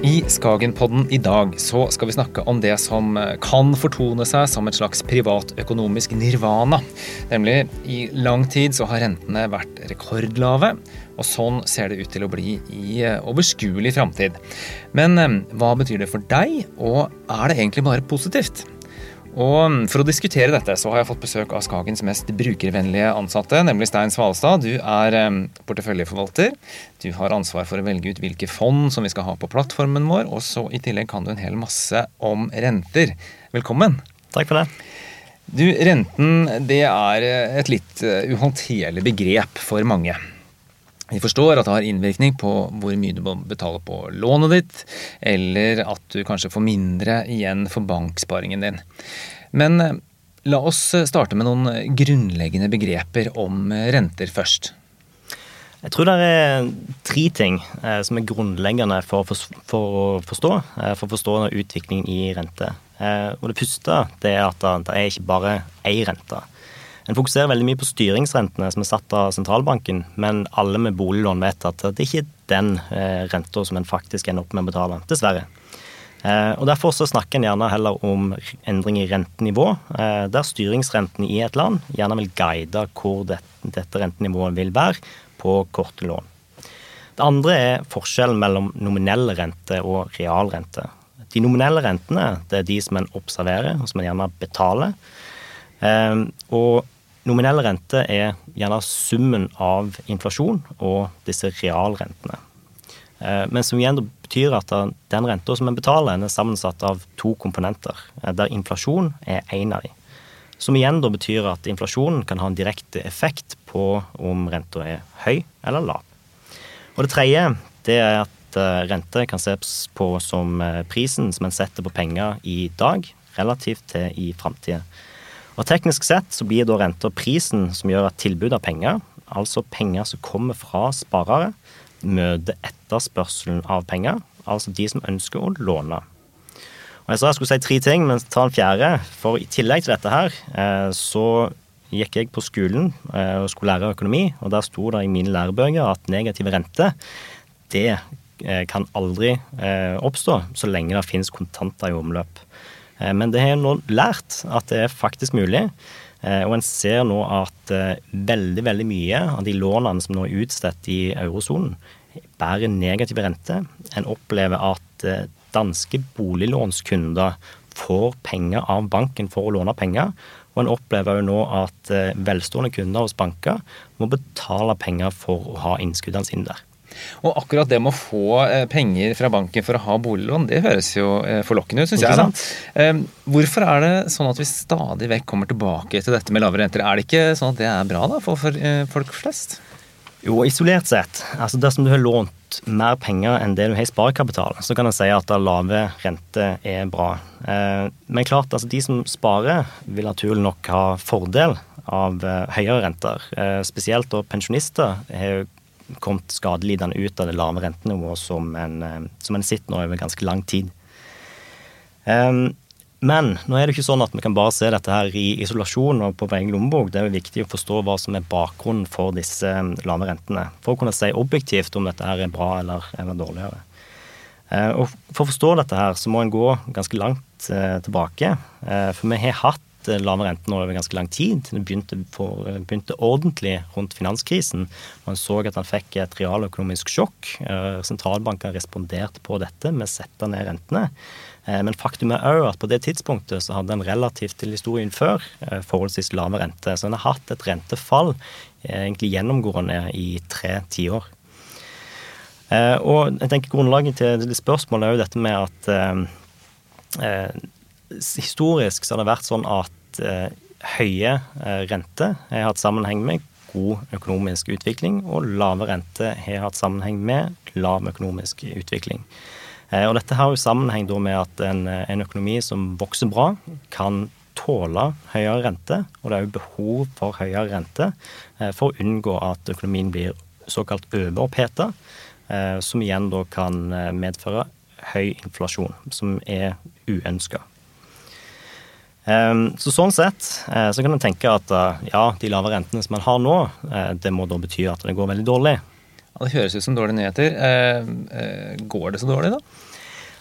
I Skagenpodden i dag så skal vi snakke om det som kan fortone seg som et slags privatøkonomisk nirvana. Nemlig i lang tid så har rentene vært rekordlave, og sånn ser det ut til å bli i overskuelig framtid. Men eh, hva betyr det for deg, og er det egentlig bare positivt? Og For å diskutere dette så har jeg fått besøk av Skagens mest brukervennlige ansatte, nemlig Stein Svalstad. Du er porteføljeforvalter. Du har ansvar for å velge ut hvilke fond som vi skal ha på plattformen vår, og så i tillegg kan du en hel masse om renter. Velkommen. Takk for det. Du, Renten det er et litt eh, uhåndterlig begrep for mange. Vi forstår at det har innvirkning på hvor mye du må betale på lånet ditt, eller at du kanskje får mindre igjen for banksparingen din. Men eh, la oss starte med noen grunnleggende begreper om renter først. Jeg tror det er tre ting eh, som er grunnleggende for, å forstå eh, for å forstå utviklingen i rente. Eh, og Det første det er at det er ikke bare én rente. En fokuserer veldig mye på styringsrentene som er satt av sentralbanken, men alle med boliglån vet at det ikke er den eh, renta som en faktisk ender opp med å betale, dessverre. Eh, og Derfor så snakker en gjerne heller om endring i rentenivå, eh, der styringsrenten i et land gjerne vil guide hvor det, dette rentenivået vil være på korte lån. Det andre er forskjellen mellom nominell rente og realrente. De nominelle rentene det er de som en observerer, og som en gjerne betaler. Og Nominell rente er gjerne summen av inflasjon og disse realrentene. Eh, men som igjen betyr at den renta som en betaler, er sammensatt av to komponenter, eh, der inflasjon er én av dem. Som igjen da betyr at inflasjonen kan ha en direkte effekt på om renta er høy eller lav. Og det tredje det er at eh, rente kan ses på som prisen som en setter på penger i dag, relativt til i framtida. Og Teknisk sett så blir da renta prisen som gjør at tilbud av penger, altså penger som kommer fra sparere, møter etterspørselen av penger, altså de som ønsker å låne. Og Jeg sa jeg skulle si tre ting, men ta en fjerde. For i tillegg til dette her, eh, så gikk jeg på skolen eh, og skulle lære økonomi, og der sto det i mine lærebøker at negative rente, det eh, kan aldri oppstå så lenge det finnes kontanter i omløp. Eh, men det har nå lært at det er faktisk mulig. Eh, og en ser nå at eh, veldig veldig mye av de lånene som nå er utstedt i eurosonen, bærer negativ rente. En opplever at danske boliglånskunder får penger av banken for å låne penger. Og en opplever jo nå at velstående kunder hos banker må betale penger for å ha innskuddene sine der. Og akkurat det med å få eh, penger fra banken for å ha boliglån, det høres jo eh, forlokkende ut, syns jeg. da. Ehm, hvorfor er det sånn at vi stadig vekk kommer tilbake til dette med lavere renter? Er det ikke sånn at det er bra da, for, eh, folk flest? Jo, isolert sett. altså Dersom du har lånt mer penger enn det du har i sparekapital, så kan jeg si at lave renter er bra. Men klart, altså de som sparer, vil naturlig nok ha fordel av høyere renter. Spesielt da pensjonister har kommet skadelidende ut av det lave rentenivået som en, eh, som en sitter nå over ganske lang tid. Um, men nå er det ikke sånn at vi kan bare se dette her i isolasjon og på egen lommebok. Det er jo viktig å forstå hva som er bakgrunnen for disse eh, lave rentene. For å kunne si objektivt om dette her er bra eller, eller dårligere. Uh, og For å forstå dette her, så må en gå ganske langt uh, tilbake. For vi har hatt Eh, lave renter over ganske lang tid. Det begynte, for, eh, begynte, ordentlig rundt finanskrisen. Man så at han fikk et realøkonomisk sjokk. Eh, sentralbanken responderte på dette med å sette ned rentene. Men faktum er òg at på det tidspunktet så hadde en relativt til historien før forholdsvis lave rente. Så en har hatt et rentefall egentlig gjennomgående i tre tiår. Og jeg tenker grunnlaget til spørsmålet er jo dette med at historisk så har det vært sånn at eh, høye eh, renter har hatt sammenheng med god økonomisk utvikling, og lave renter har hatt sammenheng med lav økonomisk utvikling. Eh, og dette har jo sammenheng med at en, en, økonomi som vokser bra, kan tåle høyere rente, og det er jo behov for høyere rente for å unngå at økonomien blir såkalt overoppheta, som igjen da kan medføre høy inflasjon, som er uønska. Ehm, så Sånn sett eh, så kan en tenke at eh, ja, de lave rentene som man har nå, eh, det må da bety at det går veldig dårlig. Ja, Det høres ut som dårlige nyheter. Går det så dårlig, da?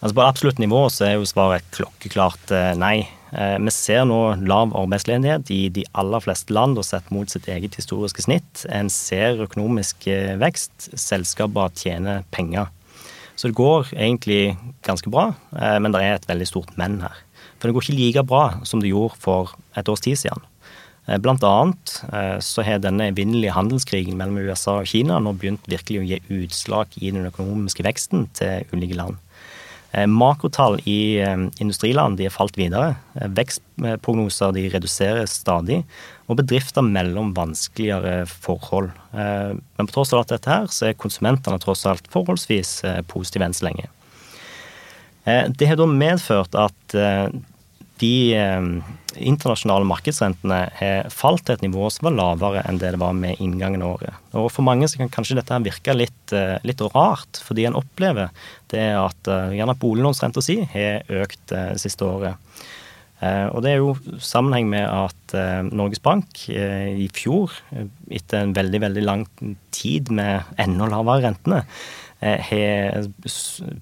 Altså På absolutt nivå så er jo svaret klokkeklart nei. Vi ser nå lav arbeidsledighet i de aller fleste land og sett mot sitt eget historiske snitt. En ser økonomisk vekst. Selskaper tjener penger. Så det går egentlig ganske bra, men det er et veldig stort men her. For det går ikke like bra som det gjorde for et års tid siden. Eh, blant annet eh, så har denne evinnelige handelskrigen mellom USA og Kina nå begynt virkelig å gi utslag i den økonomiske veksten til ulike land. Eh, makrotall i industriland de er falt videre. Vekstprognoser de reduseres stadig, og bedrifter mellom vanskeligere forhold. Men på tross av alt dette her, så er konsumentene tross alt forholdsvis positive enn så lenge. Det har da medført at de eh, internasjonale markedsrentene har falt til et nivå som var lavere enn det det var med inngangen av året. Og For mange så kan kanskje dette virke litt, eh, litt rart, fordi en opplever det at eh, gjerne boliglånsrenta si har økt det siste året. Og Det er jo sammenheng med at Norges Bank i fjor, etter en veldig veldig lang tid med enda lavere rentene, har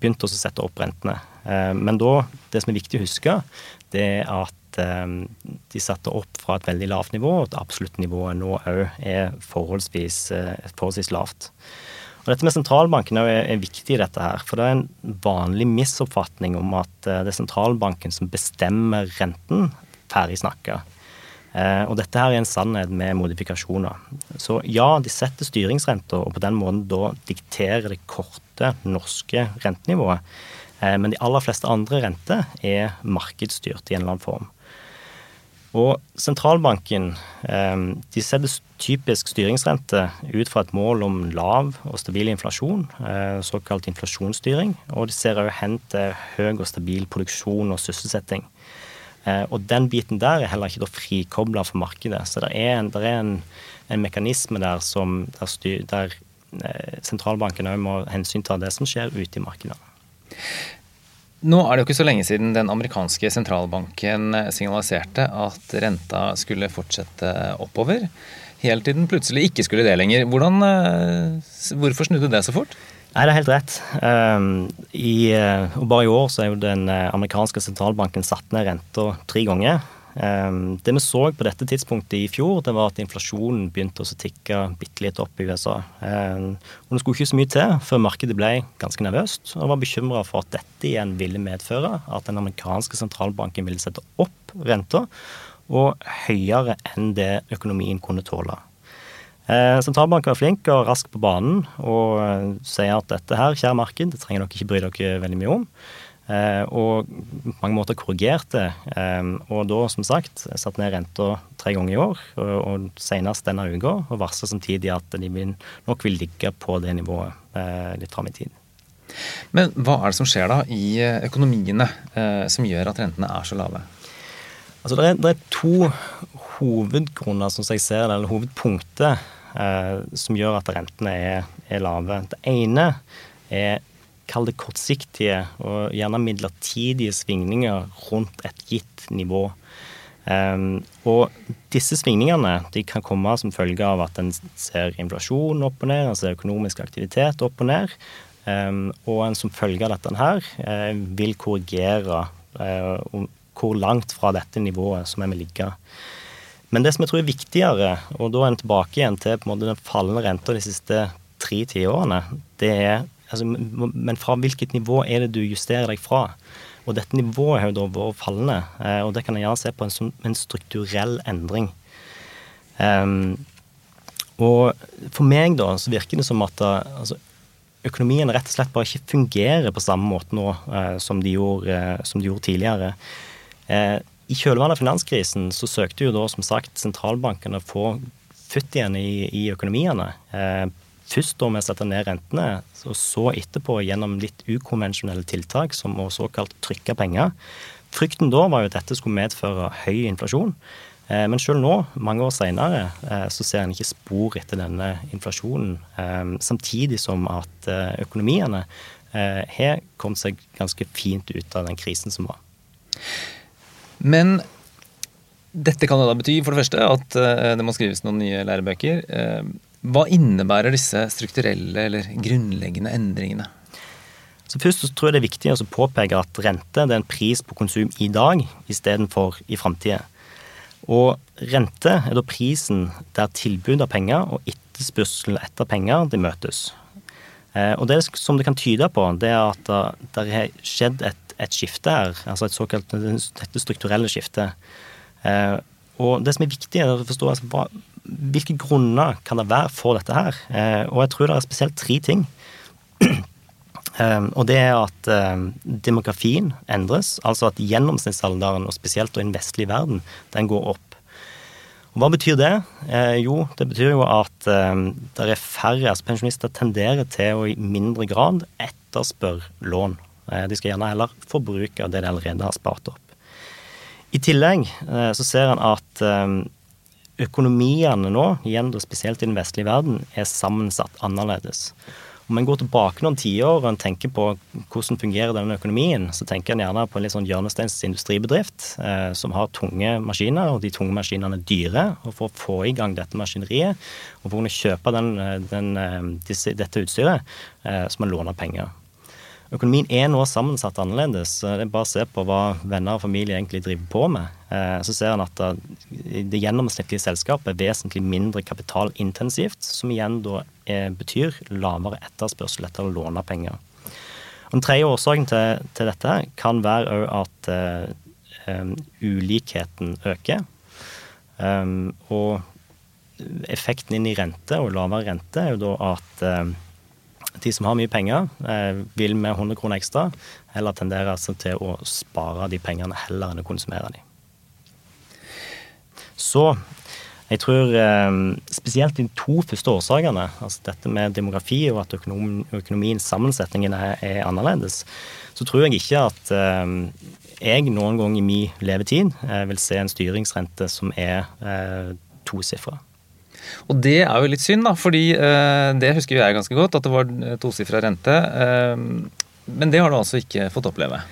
begynt å sette opp rentene. Men da, det som er viktig å huske, det er at ehm, de satte opp fra et veldig lavt nivå, og at absoluttnivået nå òg er forholdsvis, eh, forholdsvis, lavt. Og Dette med sentralbanken er, viktig i dette her. For det er en vanlig misoppfatning om at eh, det er sentralbanken som bestemmer renten. Ferdig snakka. Eh, og dette her er en sannhet med modifikasjoner. Så ja, de setter styringsrenta, og på den måten da dikterer det korte norske rentenivået. Eh, men de aller fleste andre renter er markedsstyrt i en eller annen form. Og sentralbanken eh, de setter typisk styringsrente ut fra et mål om lav og stabil inflasjon, såkalt inflasjonsstyring. Og de ser også hen til høy og stabil produksjon og sysselsetting. Og den biten der er heller ikke frikobla for markedet. Så det er en, det er en, en mekanisme der som der, styr, der sentralbanken òg må hensynta det som skjer ute i markedet. Nå er det jo ikke så lenge siden den amerikanske sentralbanken signaliserte at renta skulle fortsette oppover. Helt til den plutselig ikke skulle det lenger. Hvordan, eh, hvorfor snudde det så fort? Nei, det er helt rett. Ehm, I, eh, og bare i år så er jo den eh, amerikanske sentralbanken satt ned renta tre ganger. Ehm, det vi så på dette tidspunktet i fjor, det var at inflasjonen begynte å tikke bitte litt opp i USA. Ehm, og Det skulle ikke så mye til før markedet ble ganske nervøst og var bekymra for at dette igjen ville medføre at den amerikanske sentralbanken ville sette opp renta, og høyere enn det økonomien kunne tåle. Ehm, sentralbanken var flink og rask på banen og sier at dette her, kjære marked, det trenger dere ikke bry dere veldig mye om. Eh, og på mange måter korrigerte. Eh, og da, som sagt, satt ned renta tre ganger i år, og, senest denne uka, og varsla samtidig at de nok vil ligge på det nivået eh, litt fram i tid. Men hva er det som skjer da i økonomiene som gjør at rentene er så lave? Altså, det er, det er to hovedgrunner, som jeg ser det, eller hovedpunkter, som gjør at rentene er, er lave. Det ene er kall det kortsiktige og gjerne midlertidige svingninger rundt et gitt nivå. Um, og disse svingningene de kan komme som følge av at en ser inflasjon opp og ned, altså økonomisk aktivitet opp og ned. Um, og en som følge av dette her uh, vil korrigere uh, hvor langt fra dette nivået som en vil ligge. Men det som jeg tror er viktigere, og da er en tilbake igjen til på en måte den fallende renta de siste tre tiårene, det er Altså, men fra hvilket nivå er det du justerer deg fra? Og dette nivået har jo da vært fallende, eh, og det kan jeg gjerne se på en, en strukturell endring. Um, og for meg da, så virker det som at eh, altså, økonomien rett og slett bare ikke fungerer på samme måte nå eh, som, de gjorde, eh, som, de gjorde, tidligere. Eh, I kjølvannet av finanskrisen så søkte jo da som sagt sentralbankene å få futt igjen i, i økonomiene. Eh, Først da med å sette ned rentene, og så etterpå gjennom litt ukonvensjonelle tiltak, som å såkalt trykke penger. Frykten da var jo at dette skulle medføre høy inflasjon. Eh, men selv nå, mange år senere, eh, så ser en ikke spor etter denne inflasjonen. Eh, samtidig som at økonomiene har kommet seg ganske fint ut av den krisen som var. Men dette kan da bety for det første at det må skrives noen nye lærebøker. Hva innebærer disse strukturelle eller grunnleggende endringene? Så Først så tror jeg det er viktig å påpeke at rente er en pris på konsum i dag istedenfor i framtida. Og rente er da prisen der tilbud av penger og etterspørsel etter penger de møtes. Eh, og det som det kan tyde på, det er at det har skjedd et, et skifte her, altså et såkalt dette strukturelle skiftet. Eh, og det som er viktig, er å forstå altså, hva, hvilke grunner kan det være for dette her. Eh, og jeg tror det er spesielt tre ting. og det er at demografien endres, altså at gjennomsnittsalderen, og spesielt i den vestlige verden, den går opp. Og Hva betyr det? Eh, jo, det betyr jo at eh, det er færre altså pensjonister tenderer til å i mindre grad etterspørre lån. Eh, de skal gjerne heller forbruke det de allerede har spart opp. I tillegg eh, så ser en at eh, økonomiene nå, igjen spesielt i den vestlige verden, er sammensatt annerledes. Om en går tilbake noen tiår og en tenker på hvordan fungerer denne økonomien, så tenker en gjerne på en litt sånn hjørnesteins industribedrift eh, som har tunge maskiner, og de tunge maskinene er dyre. Og for å få i gang dette maskineriet, og for å kunne kjøpe den, eh, den, eh, disse, dette utstyret, eh, så må en låne penger. Økonomien er nå sammensatt annerledes. Det er bare å se på hva venner og familie egentlig driver på med. Eh, så ser en at det gjennomsnittlige selskapet er vesentlig mindre kapitalintensivt, som igjen da betyr lavere etterspørsel etter å låne penger. Den tredje årsaken til, til dette kan være at um, ulikheten øker. Um, og effekten inn i rente og lavere rente er jo da at um, de som har mye penger, eh, vil med 100 kroner ekstra heller tendere altså til å spare de pengene heller enn å konsumere de. Så jeg tror eh, spesielt de to første årsakene, altså dette med demografi og at økonom, økonomiens sammensetning er, annerledes, så tror jeg ikke at eh, jeg noen gang i min levetid vil se en styringsrente som er tosifra. Og det er jo litt synd, da, fordi eh, det husker vi jeg ganske godt, at det var tosifra rente. Eh, men det har du altså ikke fått oppleve?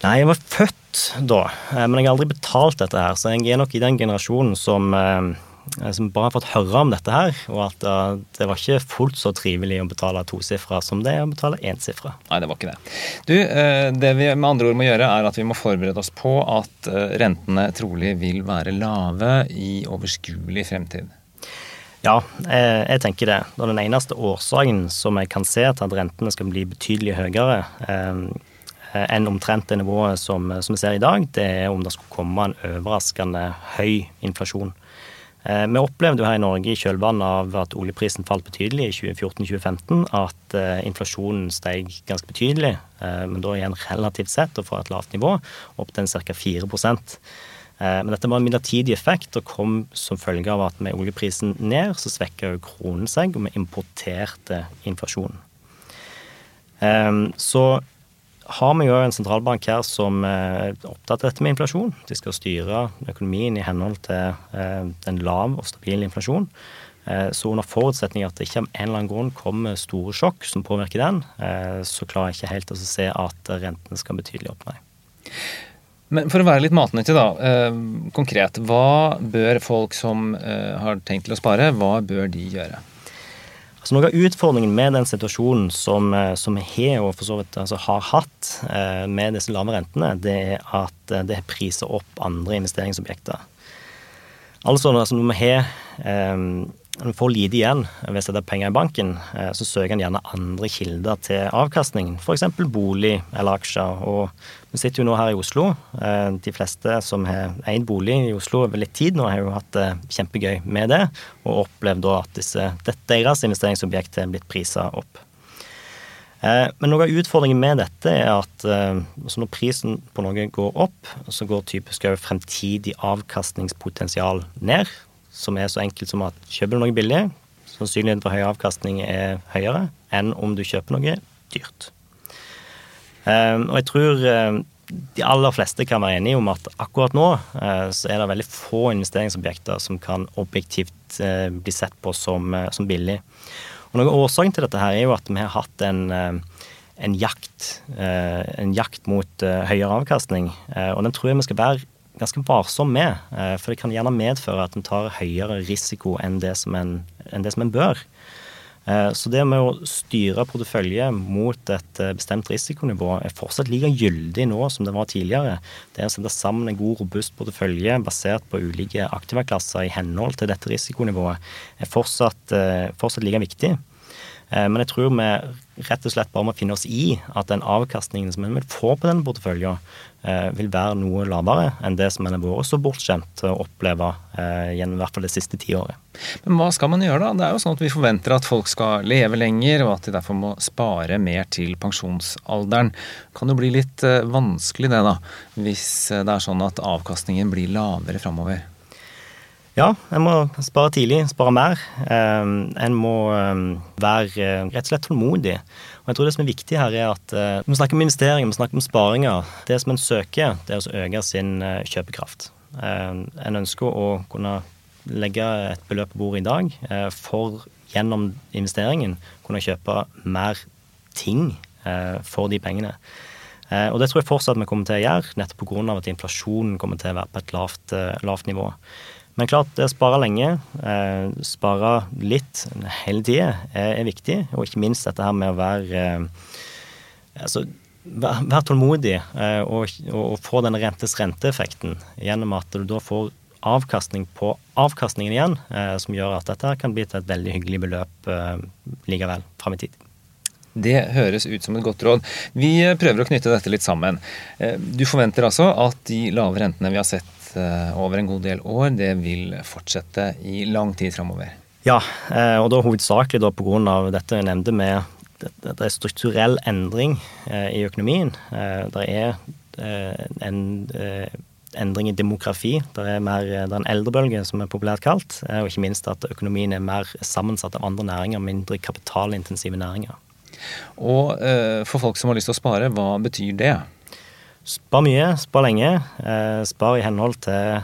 Nei, jeg var født da, eh, men jeg har aldri betalt dette her. Så jeg er nok i den generasjonen som, som bare har fått høre om dette her, og at det var ikke fullt så trivelig å betale tosifra som det er å betale ensifra. Nei, det var ikke det. Du, det vi med andre ord må gjøre, er at vi må forberede oss på at rentene trolig vil være lave i overskuelig fremtid. Ja, eh, jeg tenker det. Og den eneste årsaken som jeg kan se til at rentene skal bli betydelig høyere eh, enn omtrent det nivået som, som vi ser i dag, det er om det skulle komme en overraskende høy inflasjon. Eh, vi opplevde jo her i Norge i kjølvannet av at oljeprisen falt betydelig i 2014-2015, at inflasjonen steg ganske betydelig, men da igjen relativt sett og fra et lavt nivå, opp til ca. 4 Eh, men dette var en midlertidig effekt og kom som følge av at med oljeprisen ned, så svekka jo kronen seg, og vi importerte inflasjonen. Eh, så har vi jo en sentralbank her som er opptatt av dette med inflasjon. De skal styre økonomien i henhold til en lav og stabil inflasjon. Eh, så under forutsetning at det ikke av en eller annen grunn kommer store sjokk som påvirker den, så klarer jeg ikke helt å se at rentene skal betydelig opp, nei. Men for å være litt matnyttig, da. Eh, konkret. Hva bør folk som eh, har tenkt til å spare, hva bør de gjøre? Altså Noe av utfordringen med den situasjonen som, eh, som vi har og for så vidt altså har hatt eh, med disse lave rentene, det er at eh, det priser opp andre investeringsobjekter. Altså, altså når vi har eh, en får lite igjen ved å sette penger i banken, eh, så søker en gjerne andre kilder til avkastning, f.eks. bolig eller aksjer. Og vi sitter jo nå her i Oslo. Eh, de fleste som har eid bolig i Oslo over litt tid nå, har jo hatt det kjempegøy med det, og opplevd da at disse, deres investeringsobjekt er blitt prisa opp. Eh, men noe av utfordringen med dette er at altså når prisen på noe går opp, så går typisk òg fremtidig avkastningspotensial ned som er så enkelt som at kjøper du noe billig, sannsynligheten for høy avkastning er høyere enn om du kjøper noe dyrt. Um, og jeg tror um, de aller fleste kan være enige om at akkurat nå uh, så er det veldig få investeringsobjekter som kan objektivt uh, bli sett på som, uh, som, billig. Og Noe av årsaken til dette her er jo at vi har hatt en, en jakt, en jakt mot høyere avkastning. og den tror jeg vi skal være ganske varsom med. Eh, for det kan gjerne medføre at en tar høyere risiko enn det som en, det som en bør. Eh, så det med å styre portefølje mot et eh, bestemt risikonivå er fortsatt like gyldig nå som det var tidligere. Det å sette sammen en god, robust portefølje basert på ulike aktivaklasser i henhold til dette risikonivået, er fortsatt, fortsatt like viktig. Men jeg tror vi rett og slett bare må finne oss i at den avkastningen som en vil få på denne porteføljen, vil være noe lavere enn det som en har vært så bortskjemt å oppleve gjennom i hvert fall det siste tiåret. Men hva skal man gjøre da? Det er jo sånn at Vi forventer at folk skal leve lenger, og at de derfor må spare mer til pensjonsalderen. Kan jo bli litt eh, vanskelig det, da, hvis eh, det er sånn at avkastningen blir lavere framover? Ja, en må spare tidlig, spare mer. Um, en må um, være rett og slett tålmodig. Og jeg tror det som er viktig her, er at uh, vi snakker om investeringer, vi snakker om sparinger. Det som en søker, det er å øke sin uh, kjøpekraft. Uh, en ønsker å kunne legge et beløp på bordet i dag eh, for gjennom investeringen kunne kjøpe mer ting eh, for de pengene. Eh, og det tror jeg fortsatt vi kommer til å gjøre, nettopp pga. at inflasjonen kommer til å være på et lavt, lavt nivå. Men klart, det å spare lenge, spare litt hele tida, er, viktig. Og ikke minst dette her med å være altså, Vær tålmodig og, og, få den rentes renteeffekten gjennom at du da får avkastning på avkastningen igjen, eh, som gjør at dette kan bli til et veldig hyggelig beløp eh, likevel fram i tid. Det høres ut som et godt råd. Vi prøver å knytte dette litt sammen. Eh, du forventer altså at de lave rentene vi har sett over en god del år, det vil fortsette i lang tid framover? Ja, og da hovedsakelig da pga. dette jeg nevnte med det er strukturell endring i økonomien. Det er en endring i demografi. Det er, mer, det er en eldrebølge, som er populært kalt. Eh, og ikke minst at økonomien er mer sammensatt av andre næringer, mindre kapitalintensive næringer. Og eh, for folk som har lyst til å spare, hva betyr det? Spar mye, spar lenge. Eh, spar i henhold til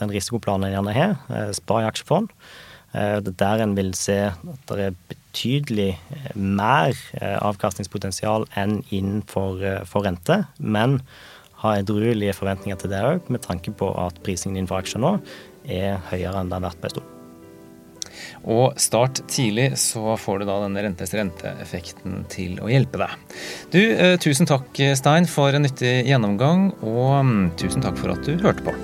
den risikoplanen en gjerne har. Spar i aksjefond. Det er der en vil se at det er betydelig mer avkastningspotensial enn innenfor for rente. Men ha edruelige forventninger til det òg, med tanke på at prisingen innenfor aksjer nå er høyere enn det har vært på en stund. Og start tidlig, så får du da denne rentes renteeffekten til å hjelpe deg. Du, eh, tusen takk Stein for en nyttig gjennomgang, og mm, tusen takk for at du hørte på.